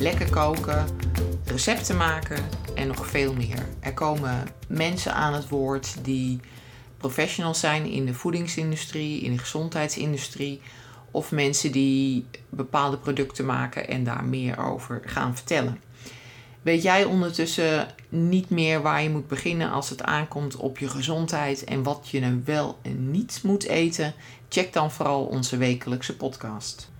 lekker koken, recepten maken en nog veel meer. Er komen mensen aan het woord die professionals zijn in de voedingsindustrie, in de gezondheidsindustrie of mensen die bepaalde producten maken en daar meer over gaan vertellen. Weet jij ondertussen niet meer waar je moet beginnen als het aankomt op je gezondheid en wat je nou wel en niet moet eten? Check dan vooral onze wekelijkse podcast.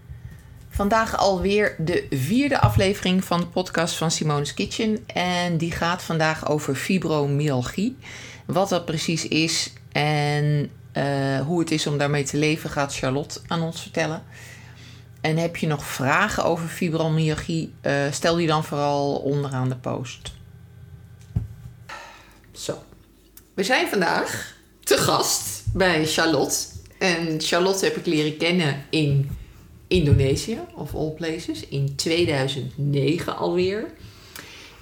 Vandaag alweer de vierde aflevering van de podcast van Simone's Kitchen. En die gaat vandaag over fibromyalgie. Wat dat precies is en uh, hoe het is om daarmee te leven, gaat Charlotte aan ons vertellen. En heb je nog vragen over fibromyalgie, uh, stel die dan vooral onderaan de post. Zo. We zijn vandaag te gast bij Charlotte. En Charlotte heb ik leren kennen in Indonesië, of all places, in 2009 alweer.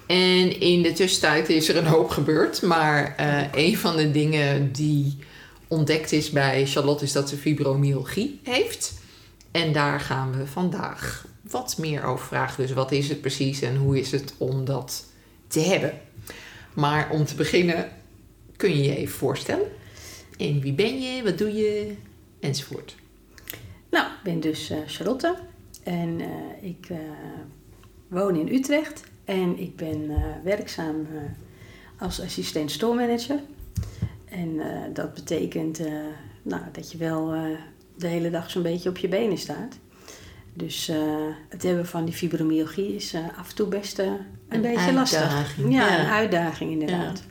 En in de tussentijd is er een hoop gebeurd. Maar uh, een van de dingen die ontdekt is bij Charlotte is dat ze fibromyalgie heeft. En daar gaan we vandaag wat meer over vragen. Dus wat is het precies en hoe is het om dat te hebben? Maar om te beginnen kun je je even voorstellen. En wie ben je, wat doe je, enzovoort. Nou, ik ben dus uh, Charlotte en uh, ik uh, woon in Utrecht en ik ben werkzaam als assistent store manager. En dat betekent nou, dat je wel de hele dag zo'n beetje op je benen staat. Dus uh, het hebben van die fibromyalgie is uh, af en toe best uh, een, een, beetje uitdaging. lastig. Ja, ja, een uitdaging inderdaad. Ja.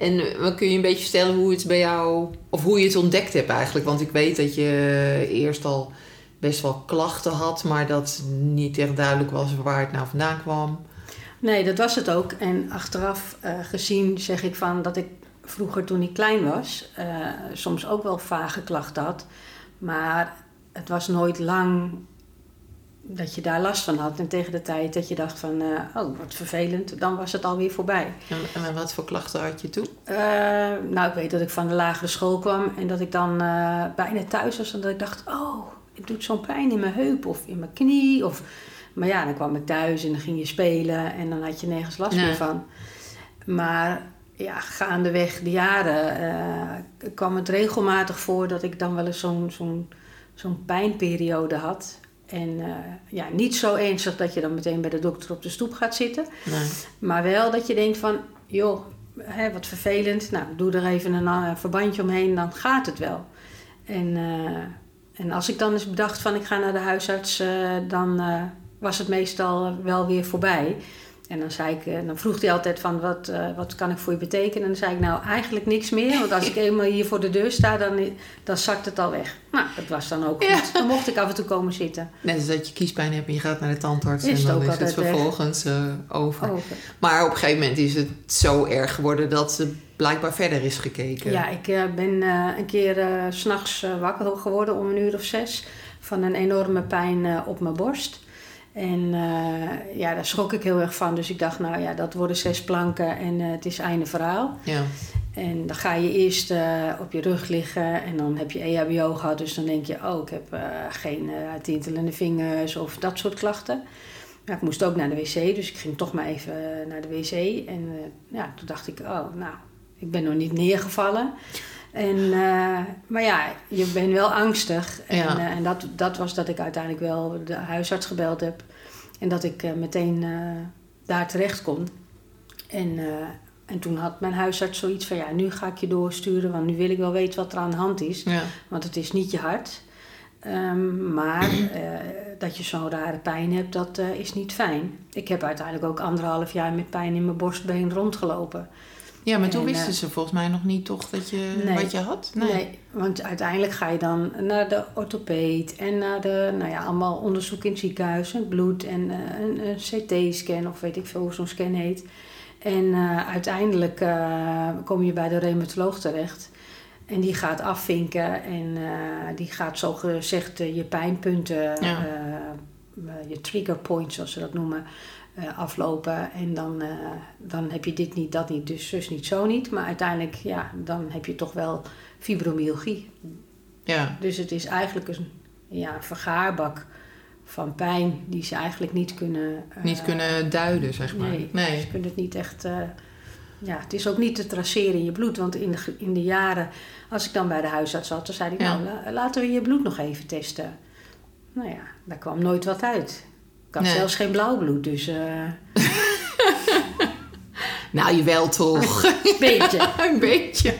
En wat kun je een beetje vertellen hoe het bij jou, of hoe je het ontdekt hebt eigenlijk? Want ik weet dat je eerst al best wel klachten had, maar dat niet echt duidelijk was waar het nou vandaan kwam. Nee, dat was het ook. En achteraf gezien zeg ik van dat ik vroeger toen ik klein was, soms ook wel vage klachten had. Maar het was nooit lang dat je daar last van had. En tegen de tijd dat je dacht van, uh, oh, wat vervelend, dan was het alweer voorbij. En, en wat voor klachten had je toen? Uh, nou, ik weet dat ik van de lagere school kwam en dat ik dan uh, bijna thuis was. En dat ik dacht, oh, het doet zo'n pijn in mijn heup of in mijn knie. Of... Maar ja, dan kwam ik thuis en dan ging je spelen en dan had je nergens last nee. meer van. Maar ja, gaandeweg de jaren kwam het regelmatig voor dat ik dan wel eens zo'n zo'n zo'n pijnperiode had. En uh, ja, niet zo ernstig dat je dan meteen bij de dokter op de stoep gaat zitten. Nee. Maar wel dat je denkt van, joh, hè, wat vervelend. Nou, doe er even een uh, verbandje omheen, dan gaat het wel. En, en als ik dan eens bedacht van ik ga naar de huisarts, dan was het meestal wel weer voorbij. En dan, zei ik, dan vroeg hij altijd van wat, uh, wat kan ik voor je betekenen? En dan zei ik nou eigenlijk niks meer. Want als ik eenmaal hier voor de deur sta, dan, dan zakt het al weg. Nou, dat was dan ook goed. Dan mocht ik af en toe komen zitten. Net als dat je kiespijn hebt en je gaat naar de tandarts. Is en dan is het vervolgens uh, over. over. Maar op een gegeven moment is het zo erg geworden dat ze blijkbaar verder is gekeken. Ja, ik uh, ben een keer s s'nachts wakker geworden om een uur of zes. Van een enorme pijn op mijn borst. En uh, ja, daar schrok ik heel erg van. Dus ik dacht, nou ja, dat worden zes planken en uh, het is einde verhaal. Ja. En dan ga je eerst uh, op je rug liggen en dan heb je EHBO gehad. Dus dan denk je, oh, ik heb geen tintelende vingers of dat soort klachten. Ja, ik moest ook naar de wc, dus ik ging toch maar even naar de wc. En ja, toen dacht ik, oh, nou, ik ben nog niet neergevallen. En, uh, maar ja, je bent wel angstig. En, ja. uh, en dat, dat was dat ik uiteindelijk wel de huisarts gebeld heb. En dat ik uh, meteen daar terecht kon. En, en toen had mijn huisarts zoiets van... ja, nu ga ik je doorsturen... want nu wil ik wel weten wat er aan de hand is. Ja. Want het is niet je hart. Um, maar dat je zo'n rare pijn hebt, dat is niet fijn. Ik heb uiteindelijk ook anderhalf jaar met pijn in mijn borstbeen rondgelopen... Ja, maar toen wisten ze volgens mij nog niet toch dat je, nee, wat je had? Nee. nee. want uiteindelijk ga je dan naar de orthopeed en naar de, nou ja, allemaal onderzoek in het ziekenhuis, bloed en uh, een, een CT-scan of weet ik veel hoe zo'n scan heet. En uh, uiteindelijk uh, kom je bij de reumatoloog terecht. En die gaat afvinken en die gaat zogezegd je pijnpunten, ja. je trigger points zoals ze dat noemen, eh, aflopen. En dan, eh, dan heb je dit niet, dat niet, dus zus niet, zo niet. Maar uiteindelijk, ja, dan heb je toch wel fibromyalgie. Ja. Dus het is eigenlijk een ja, vergaarbak van pijn die ze eigenlijk niet kunnen... eh, Niet kunnen duiden, zeg maar. Nee, nee. ze kunnen het niet echt... ja, het is ook niet te traceren in je bloed. Want in de, in de jaren, als ik dan bij de huisarts zat, dan zei hij... Ja. Nou, la- laten we je bloed nog even testen. Nou ja, daar kwam nooit wat uit. Ik had Nee. zelfs geen blauw bloed, dus... eh Nou, jawel toch. een beetje. een beetje.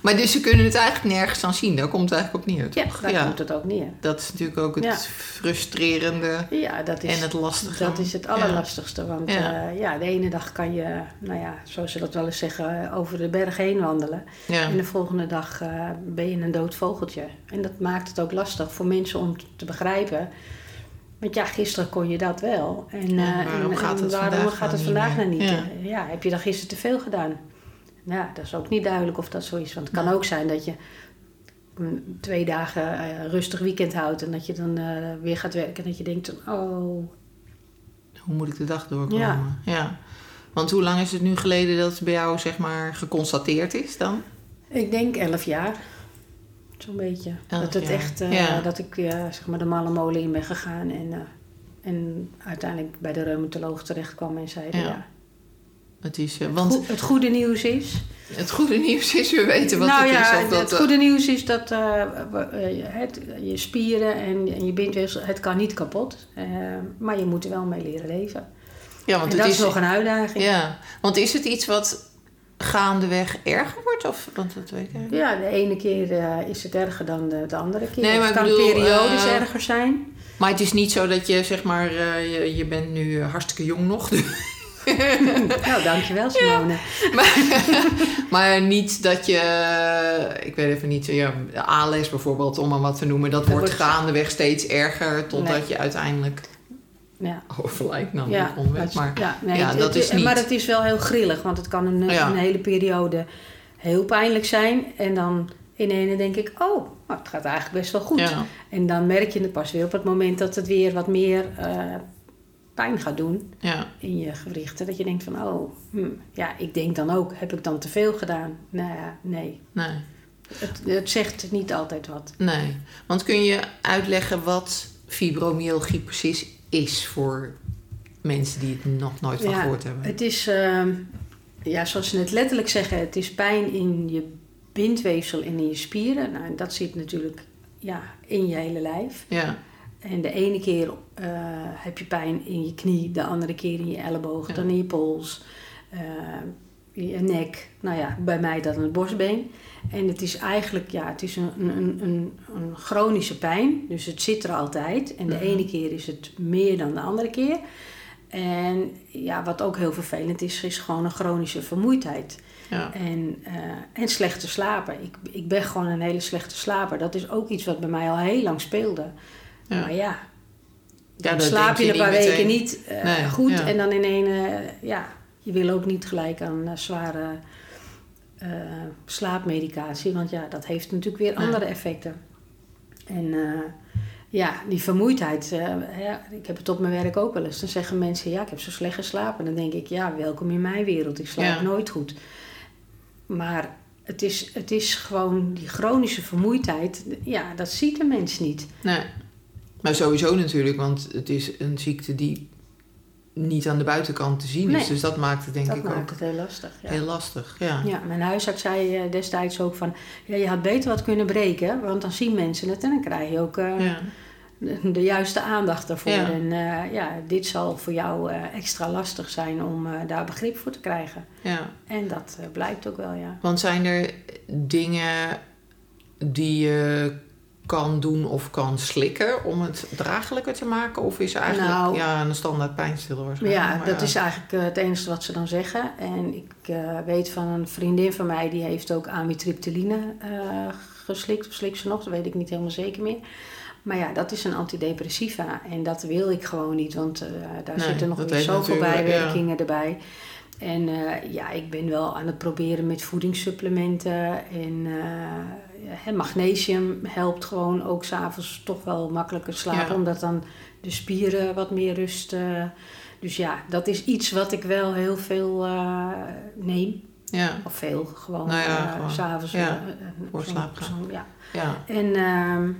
Maar dus ze kunnen het eigenlijk nergens aan zien. Daar komt het eigenlijk op neer, Ja, toch? daar komt het ook neer. Dat is natuurlijk ook het Ja. frustrerende Ja, dat is, en het lastige. dat is het allerlastigste. Want Ja. ja. ja, de ene dag kan je, nou ja, zoals ze dat wel eens zeggen, over de berg heen wandelen. Ja. En de volgende dag eh, ben je een dood vogeltje. En dat maakt het ook lastig voor mensen om te begrijpen. Want ja, gisteren kon je dat wel. En, Ja, eh, waarom en- gaat het waarom vandaag gaat het nou niet? Ja. Eh, Ja, heb je dan gisteren te veel gedaan? Ja, dat is ook niet duidelijk of dat zo is. Want het kan ook zijn dat je twee dagen eh, rustig weekend houdt... en dat je dan weer gaat werken en dat je denkt... oh, Hoe moet ik de dag doorkomen? Ja. ja. Want hoe lang is het nu geleden dat het bij jou zeg maar geconstateerd is dan? ik denk elf jaar. Zo'n beetje. Elf dat het jaar. echt, eh, Ja. dat ik zeg maar de malle molen in ben gegaan... en, eh, en uiteindelijk bij de reumatoloog terecht kwam en zei... Ja. Ja. Het, is, eh, Het, want het goede nieuws is... het goede nieuws is, we weten wat nou het ja, is. Of dat, het goede nieuws is dat het, je spieren en, en je bindweefsel, het kan niet kapot. Maar je moet er wel mee leren leven. ja, want en het dat is, is nog een uitdaging. Ja, want is het iets wat gaandeweg erger wordt? Of, want dat weet ik Ja, de ene keer eh, is het erger dan de, de andere keer. Nee, maar het kan bedoel, periodes eh, erger zijn. Maar het is niet zo dat je zeg maar, eh, je, je bent nu hartstikke jong nog. nou, dankjewel Simone. maar, maar niet dat je, ik weet even niet, ja, ALS bijvoorbeeld, om maar wat te noemen, dat, wordt wordt- gaandeweg steeds erger totdat Nee. je uiteindelijk Ja. overlijdt. Nou, Ja, onwet, maar ja, nee, ja, het- dat het- is niet. Maar het is wel heel grillig, want het kan een, Ja. een hele periode heel pijnlijk zijn. En dan in ene denk ik, oh, het gaat eigenlijk best wel goed. Ja, En dan merk je het pas weer op het moment dat het weer wat meer eh, pijn gaat doen ja, in je gewrichten. Dat je denkt van, oh, hm, ja, ik denk dan ook, heb ik dan te veel gedaan? Nou ja, nee. nee, Het, het zegt niet altijd wat. nee. Want kun je uitleggen wat fibromyalgie precies is voor mensen die het nog nooit van Ja, gehoord hebben? Het is, ehm, ja, zoals ze het letterlijk zeggen, het is pijn in je bindweefsel en in je spieren. Nou, en dat zit natuurlijk ja, in je hele lijf. Ja, En de ene keer eh, heb je pijn in je knie, de andere keer in je elleboog, Ja. dan in je pols, eh, je nek. Nou ja, bij mij dan het borstbeen. En het is eigenlijk, ja, het is een, een, een, een chronische pijn. Dus het zit er altijd. En de Mhm. ene keer is het meer dan de andere keer. En ja, wat ook heel vervelend is, is gewoon een chronische vermoeidheid. ja, En, eh, en slechte slapen. Ik, ik ben gewoon een hele slechte slaper. Dat is ook iets wat bij mij al heel lang speelde. ja. Maar ja, dan slaap je een paar weken meteen. niet eh, Nee, goed. En dan in een, eh, ja, je wil ook niet gelijk aan eh, zware eh, slaapmedicatie. Want ja, dat heeft natuurlijk weer andere effecten. En eh, ja, die vermoeidheid. ja, ik heb het op mijn werk ook wel eens. Dan zeggen mensen, ja, ik heb zo slecht geslapen. Dan denk ik, ja, welkom in mijn wereld. Ik slaap Ja. nooit goed. Maar het is, het is gewoon die chronische vermoeidheid. Ja, dat ziet de mens niet. Nee. Maar sowieso natuurlijk, want het is een ziekte die niet aan de buitenkant te zien is. Nee. Dus dat maakt het denk dat ik maakt ook het heel lastig. Ja. heel lastig. Ja. Ja, mijn huisarts zei eh, destijds ook van... Ja, je had beter wat kunnen breken, want dan zien mensen het... en dan krijg je ook eh, Ja. de, de juiste aandacht ervoor. Ja. En eh, ja, dit zal voor jou extra lastig zijn om daar begrip voor te krijgen. ja. En dat blijkt ook wel, ja. Want zijn er dingen die je kan doen of kan slikken om het draaglijker te maken? Of is eigenlijk Nou. ja, een standaard pijnstiller waarschijnlijk? Ja, maar dat is eigenlijk eh, het enige wat ze dan zeggen. En ik eh, weet van een vriendin van mij... die heeft ook amitriptyline eh geslikt. Of slikt ze nog, dat weet ik niet helemaal zeker meer. Maar ja, dat is een antidepressiva. En dat wil ik gewoon niet, want daar Nee, zitten nog weer zoveel bijwerkingen erbij. En ja, ik ben wel aan het proberen met voedingssupplementen. En eh, magnesium helpt gewoon ook s'avonds toch wel makkelijker slapen. Ja. Omdat dan de spieren wat meer rust Dus ja, dat is iets wat ik wel heel veel eh, neem. Ja, Of veel, gewoon, Nou ja, eh, gewoon. s'avonds. Ja, voor slaap ja. ja, En ehm,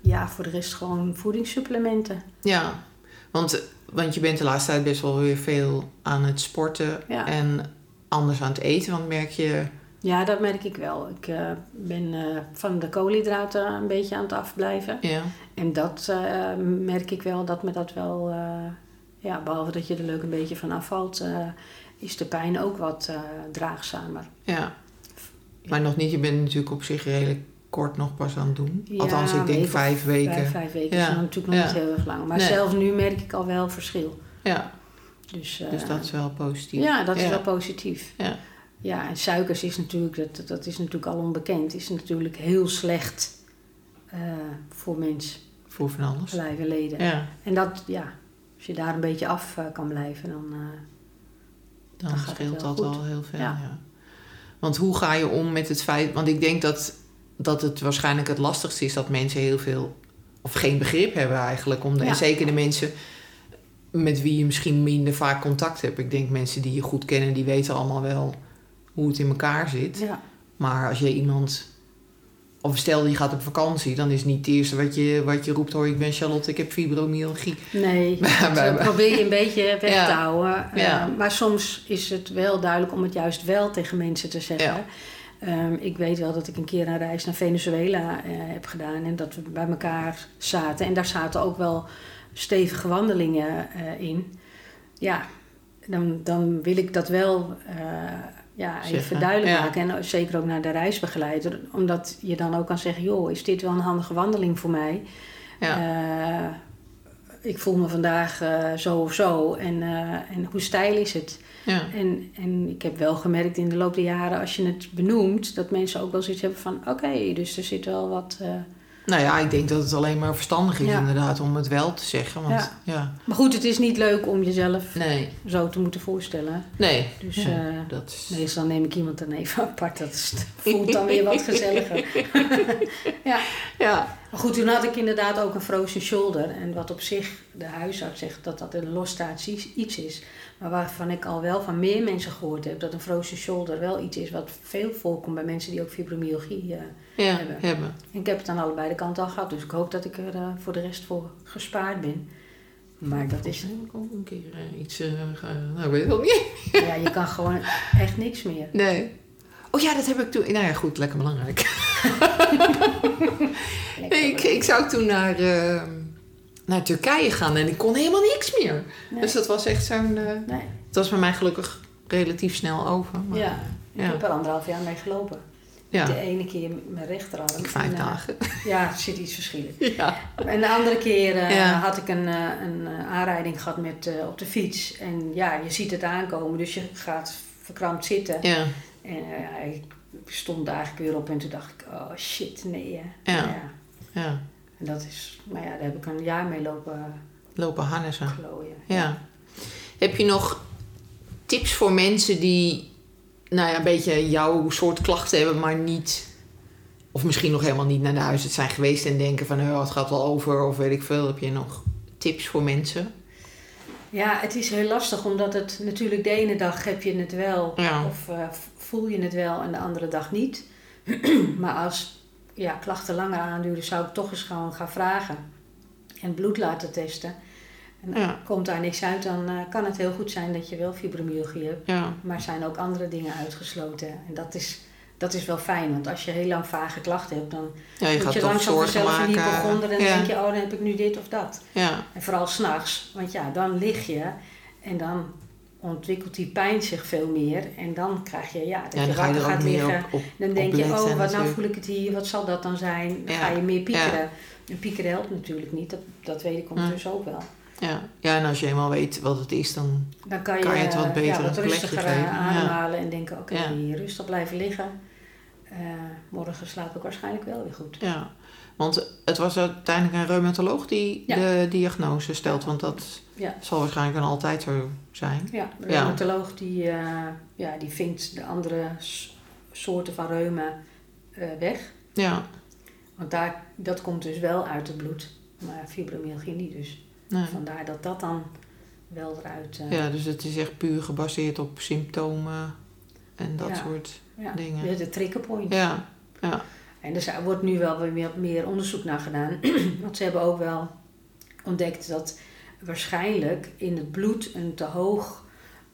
ja, voor de rest gewoon voedingssupplementen. ja. Want, want je bent de laatste tijd best wel weer veel aan het sporten en anders aan het eten. Want merk je... Ja, dat merk ik wel. Ik eh, ben eh, van de koolhydraten een beetje aan het afblijven. Ja, En dat eh, merk ik wel, dat me dat wel... ja, behalve dat je er leuk een beetje van afvalt... is de pijn ook wat draagzamer. ja. Maar nog niet, je bent natuurlijk op zich redelijk kort nog pas aan het doen. Ja, Althans, ik denk vijf weken. Vijf, vijf weken Ja. is natuurlijk nog Ja. niet heel erg lang. Maar Nee. zelfs nu merk ik al wel verschil. Ja, Dus, dus dat is wel positief. Ja, dat is wel positief. Ja. Ja, en suikers is natuurlijk, dat, dat is natuurlijk al onbekend, is natuurlijk heel slecht eh, voor mens, Voor van alles. lijf en leden. Ja, En dat, ja, als je daar een beetje af eh, kan blijven, dan... eh, dan, scheelt dat al heel veel. Ja. Ja. Want hoe ga je om met het feit... Want ik denk dat, dat het waarschijnlijk het lastigste is dat mensen heel veel... Of geen begrip hebben eigenlijk. Om de, Ja. En zeker de mensen met wie je misschien minder vaak contact hebt. Ik denk mensen die je goed kennen, die weten allemaal wel hoe het in elkaar zit. ja, Maar als je iemand... Of stel je gaat op vakantie, dan is niet het eerste wat je, wat je roept... hoor, ik ben Charlotte, ik heb fibromyalgie. nee, dat probeer je een beetje weg Ja. te houden. Eh, Ja. maar soms is het wel duidelijk om het juist wel tegen mensen te zeggen. Ehm, ik weet wel dat ik een keer een reis naar Venezuela eh, heb gedaan en dat we bij elkaar zaten. En daar zaten ook wel stevige wandelingen eh, in. Ja, dan, dan wil ik dat wel eh, ja, even duidelijk ja. maken. En zeker ook naar de reisbegeleider. Omdat je dan ook kan zeggen, joh, is dit wel een handige wandeling voor mij? Ja. Eh, ik voel me vandaag eh, zo of zo. En, eh, en hoe stijl is het? Ja. En, en ik heb wel gemerkt in de loop der jaren, als je het benoemt, dat mensen ook wel zoiets hebben van: oké, dus er zit wel wat. Nou ja, ik denk dat het alleen maar verstandig is Ja. inderdaad om het wel te zeggen. Want ja, Ja. Maar goed, het is niet leuk om jezelf nee, zo te moeten voorstellen. nee. Dus Ja, eh, dat is... meestal neem ik iemand dan even apart. Dat voelt dan weer wat gezelliger. ja. Ja, Maar goed, toen had ik inderdaad ook een frozen shoulder. En wat op zich de huisarts zegt dat dat een losstaand iets is. Maar waarvan ik al wel van meer mensen gehoord heb dat een frozen shoulder wel iets is wat veel voorkomt bij mensen die ook fibromyalgie eh, ja, Hebben. hebben. En ik heb het aan allebei de kanten al gehad, dus ik hoop dat ik er eh, voor de rest voor gespaard ben. Maar dat is, ik ook een keer eh, iets... ge- nou, ik weet het ook niet. ja, je kan gewoon echt niks meer. Nee. Oh ja, dat heb ik toen... Nou ja, goed, lekker belangrijk. Nee, ik, ik zou toen naar, eh, naar Turkije gaan en ik kon helemaal niks meer. Nee. Dus dat was echt zo'n... Nee. het was bij mij gelukkig relatief snel over. Maar, Ja, ik Ja. heb er anderhalf jaar mee gelopen. ja. De ene keer met mijn rechterarm. vijf en, eh, dagen. Ja, er zit iets verschillen. ja. En de andere keer eh, Ja. had ik een, een aanrijding gehad met, op de fiets. En ja, je ziet het aankomen, dus je gaat verkrampt zitten. Ja. En ik stond eigenlijk weer op en toen dacht ik, oh shit, nee. hè. Ja. Nou ja. ja. En dat is, maar ja, daar heb ik een jaar mee lopen Lopen harnessen. glooien. Ja. Heb je nog tips voor mensen die nou ja, een beetje jouw soort klachten hebben, maar niet, of misschien nog helemaal niet naar de huisarts zijn geweest en denken van oh, het gaat wel over of weet ik veel. Heb je nog tips voor mensen? Ja, het is heel lastig omdat het natuurlijk de ene dag heb je het wel Ja. of eh, voel je het wel en de andere dag niet. maar als ja, klachten langer aanduren, zou ik toch eens gewoon gaan vragen en bloed laten testen. En Ja. komt daar niks uit, dan eh, kan het heel goed zijn dat je wel fibromyalgie hebt. Ja. Maar zijn ook andere dingen uitgesloten. En dat is, dat is wel fijn, want als je heel lang vage klachten hebt, dan Ja, je moet je langzaam vanzelf maken. hypochonder en dan ja. denk je, oh, dan heb ik nu dit of dat. ja. En vooral s'nachts, want ja, dan lig je en dan ontwikkelt die pijn zich veel meer. En dan krijg je, ja, dat ja, je wakker er gaat liggen. op, op Dan denk je, oh, wat nou voel ik het hier, wat zal dat dan zijn? Dan ga je meer piekeren. En piekeren helpt natuurlijk niet, dat, dat weet ik ondertussen ook wel. Ja. ja, en als je eenmaal weet wat het is, dan... Dan kan je, Kan je het wat eh, beter ja, een wat rustiger geven, eh, ja. en denken, oké, Ja. hier rustig blijven liggen. Eh, morgen slaap ik waarschijnlijk wel weer goed. Ja, want het was uiteindelijk een reumatoloog die Ja. de diagnose stelt, want dat Ja. zal waarschijnlijk dan altijd zo zijn. Ja, de Ja. reumatoloog die, eh, ja, die vindt de andere soorten van reuma eh, weg. Ja, Want daar, dat komt dus wel uit het bloed, maar fibromyalgie niet dus. Nee. Vandaar dat dat dan wel eruit. eh, Ja, dus het is echt puur gebaseerd op symptomen en dat Ja. soort ja, dingen. De, de trigger point. Ja, ja. En er zou- wordt nu wel weer meer, meer onderzoek naar gedaan. Want ze hebben ook wel ontdekt dat waarschijnlijk in het bloed een te hoog,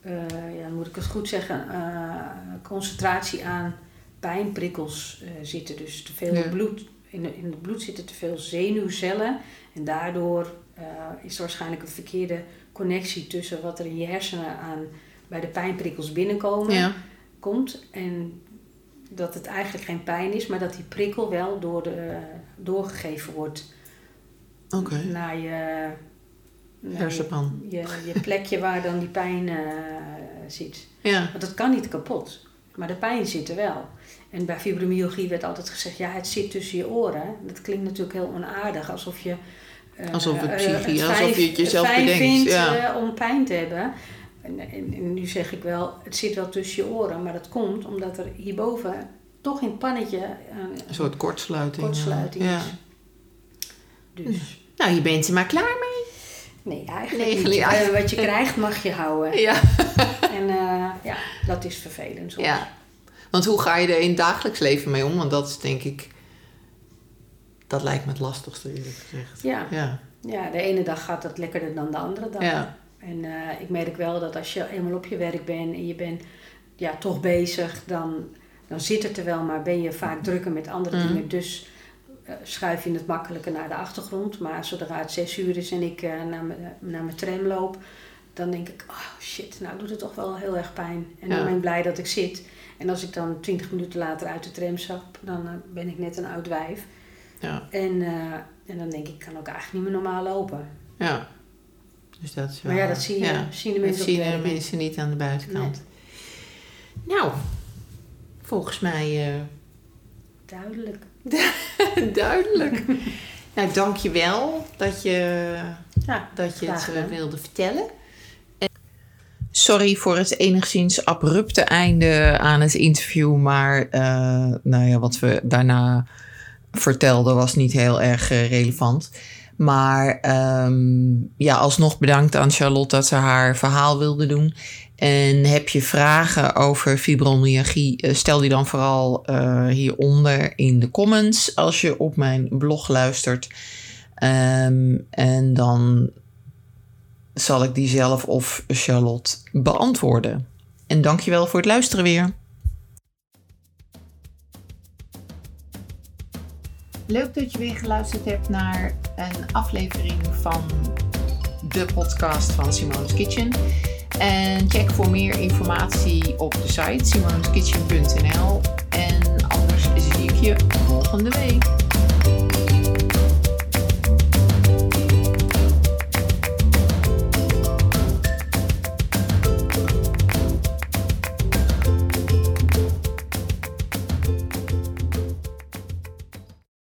eh, ja, moet ik het goed zeggen, eh, concentratie aan pijnprikkels eh, zitten. Dus te veel Ja. bloed. In, de- in het bloed zitten te veel zenuwcellen. En daardoor eh, is er waarschijnlijk een verkeerde connectie tussen wat er in je hersenen aan bij de pijnprikkels binnenkomen ja. komt. En dat het eigenlijk geen pijn is, maar dat die prikkel wel door de, doorgegeven wordt naar je, Hersenpan. Je, je, je plekje waar dan die pijn eh, zit. Ja, Want dat kan niet kapot, maar de pijn zit er wel. En bij fibromyalgie werd altijd gezegd, ja, het zit tussen je oren. Dat klinkt natuurlijk heel onaardig, alsof je... eh, Alsof het eh, psychisch- alsof je het jezelf fijn bedenkt, vindt ja. eh, om pijn te hebben. En, en, en nu zeg ik wel, het zit wel tussen je oren, maar dat komt omdat er hierboven toch in het pannetje een een soort kortsluiting. kortsluiting ja. is. Dus, Nou, je bent er maar klaar mee. nee, eigenlijk Nee, niet. ja. Wat je krijgt mag je houden. Ja. En ja, dat is vervelend soms. ja. Want hoe ga je er in het dagelijks leven mee om? Want dat is denk ik... Dat lijkt me het lastigste eerlijk gezegd. Ja. Ja. Ja, de ene dag gaat het lekkerder dan de andere dag. Ja. En eh, ik merk wel dat als je eenmaal op je werk bent en je bent ja, toch bezig, dan, dan zit het er wel, maar ben je vaak drukker met andere Mhm. dingen. Dus eh, schuif je het makkelijker naar de achtergrond. Maar zodra het zes uur is en ik eh, naar, mijn- naar mijn tram loop, dan denk ik, oh shit, nou doet het toch wel heel erg pijn. En Ja. dan ben ik blij dat ik zit. En als ik dan twintig minuten later uit de tram stap, dan ben ik net een oud wijf. Ja. En, eh, en dan denk ik, ik kan ook eigenlijk niet meer normaal lopen. ja. Dus dat is wel... Maar ja, dat zie je, ja. zien de Dat mensen zien de mensen niet aan de buitenkant. Nou, volgens mij eh, Duidelijk. duidelijk. nou, dankjewel dat je, Ja, dat je het eh, gedaan. wilde vertellen. Sorry voor het enigszins abrupte einde aan het interview, maar nou ja, wat we daarna vertelden was niet heel erg eh, relevant. Maar ehm, ja, alsnog bedankt aan Charlotte dat ze haar verhaal wilde doen. En heb je vragen over fibromyalgie, eh, stel die dan vooral eh, hieronder in de comments als je op mijn blog luistert. Ehm, en dan zal ik die zelf of Charlotte beantwoorden. En dankjewel voor het luisteren weer. Leuk dat je weer geluisterd hebt naar een aflevering van de podcast van Simone's Kitchen. En check voor meer informatie op de site simone'skitchen.nl. En anders zie ik je volgende week.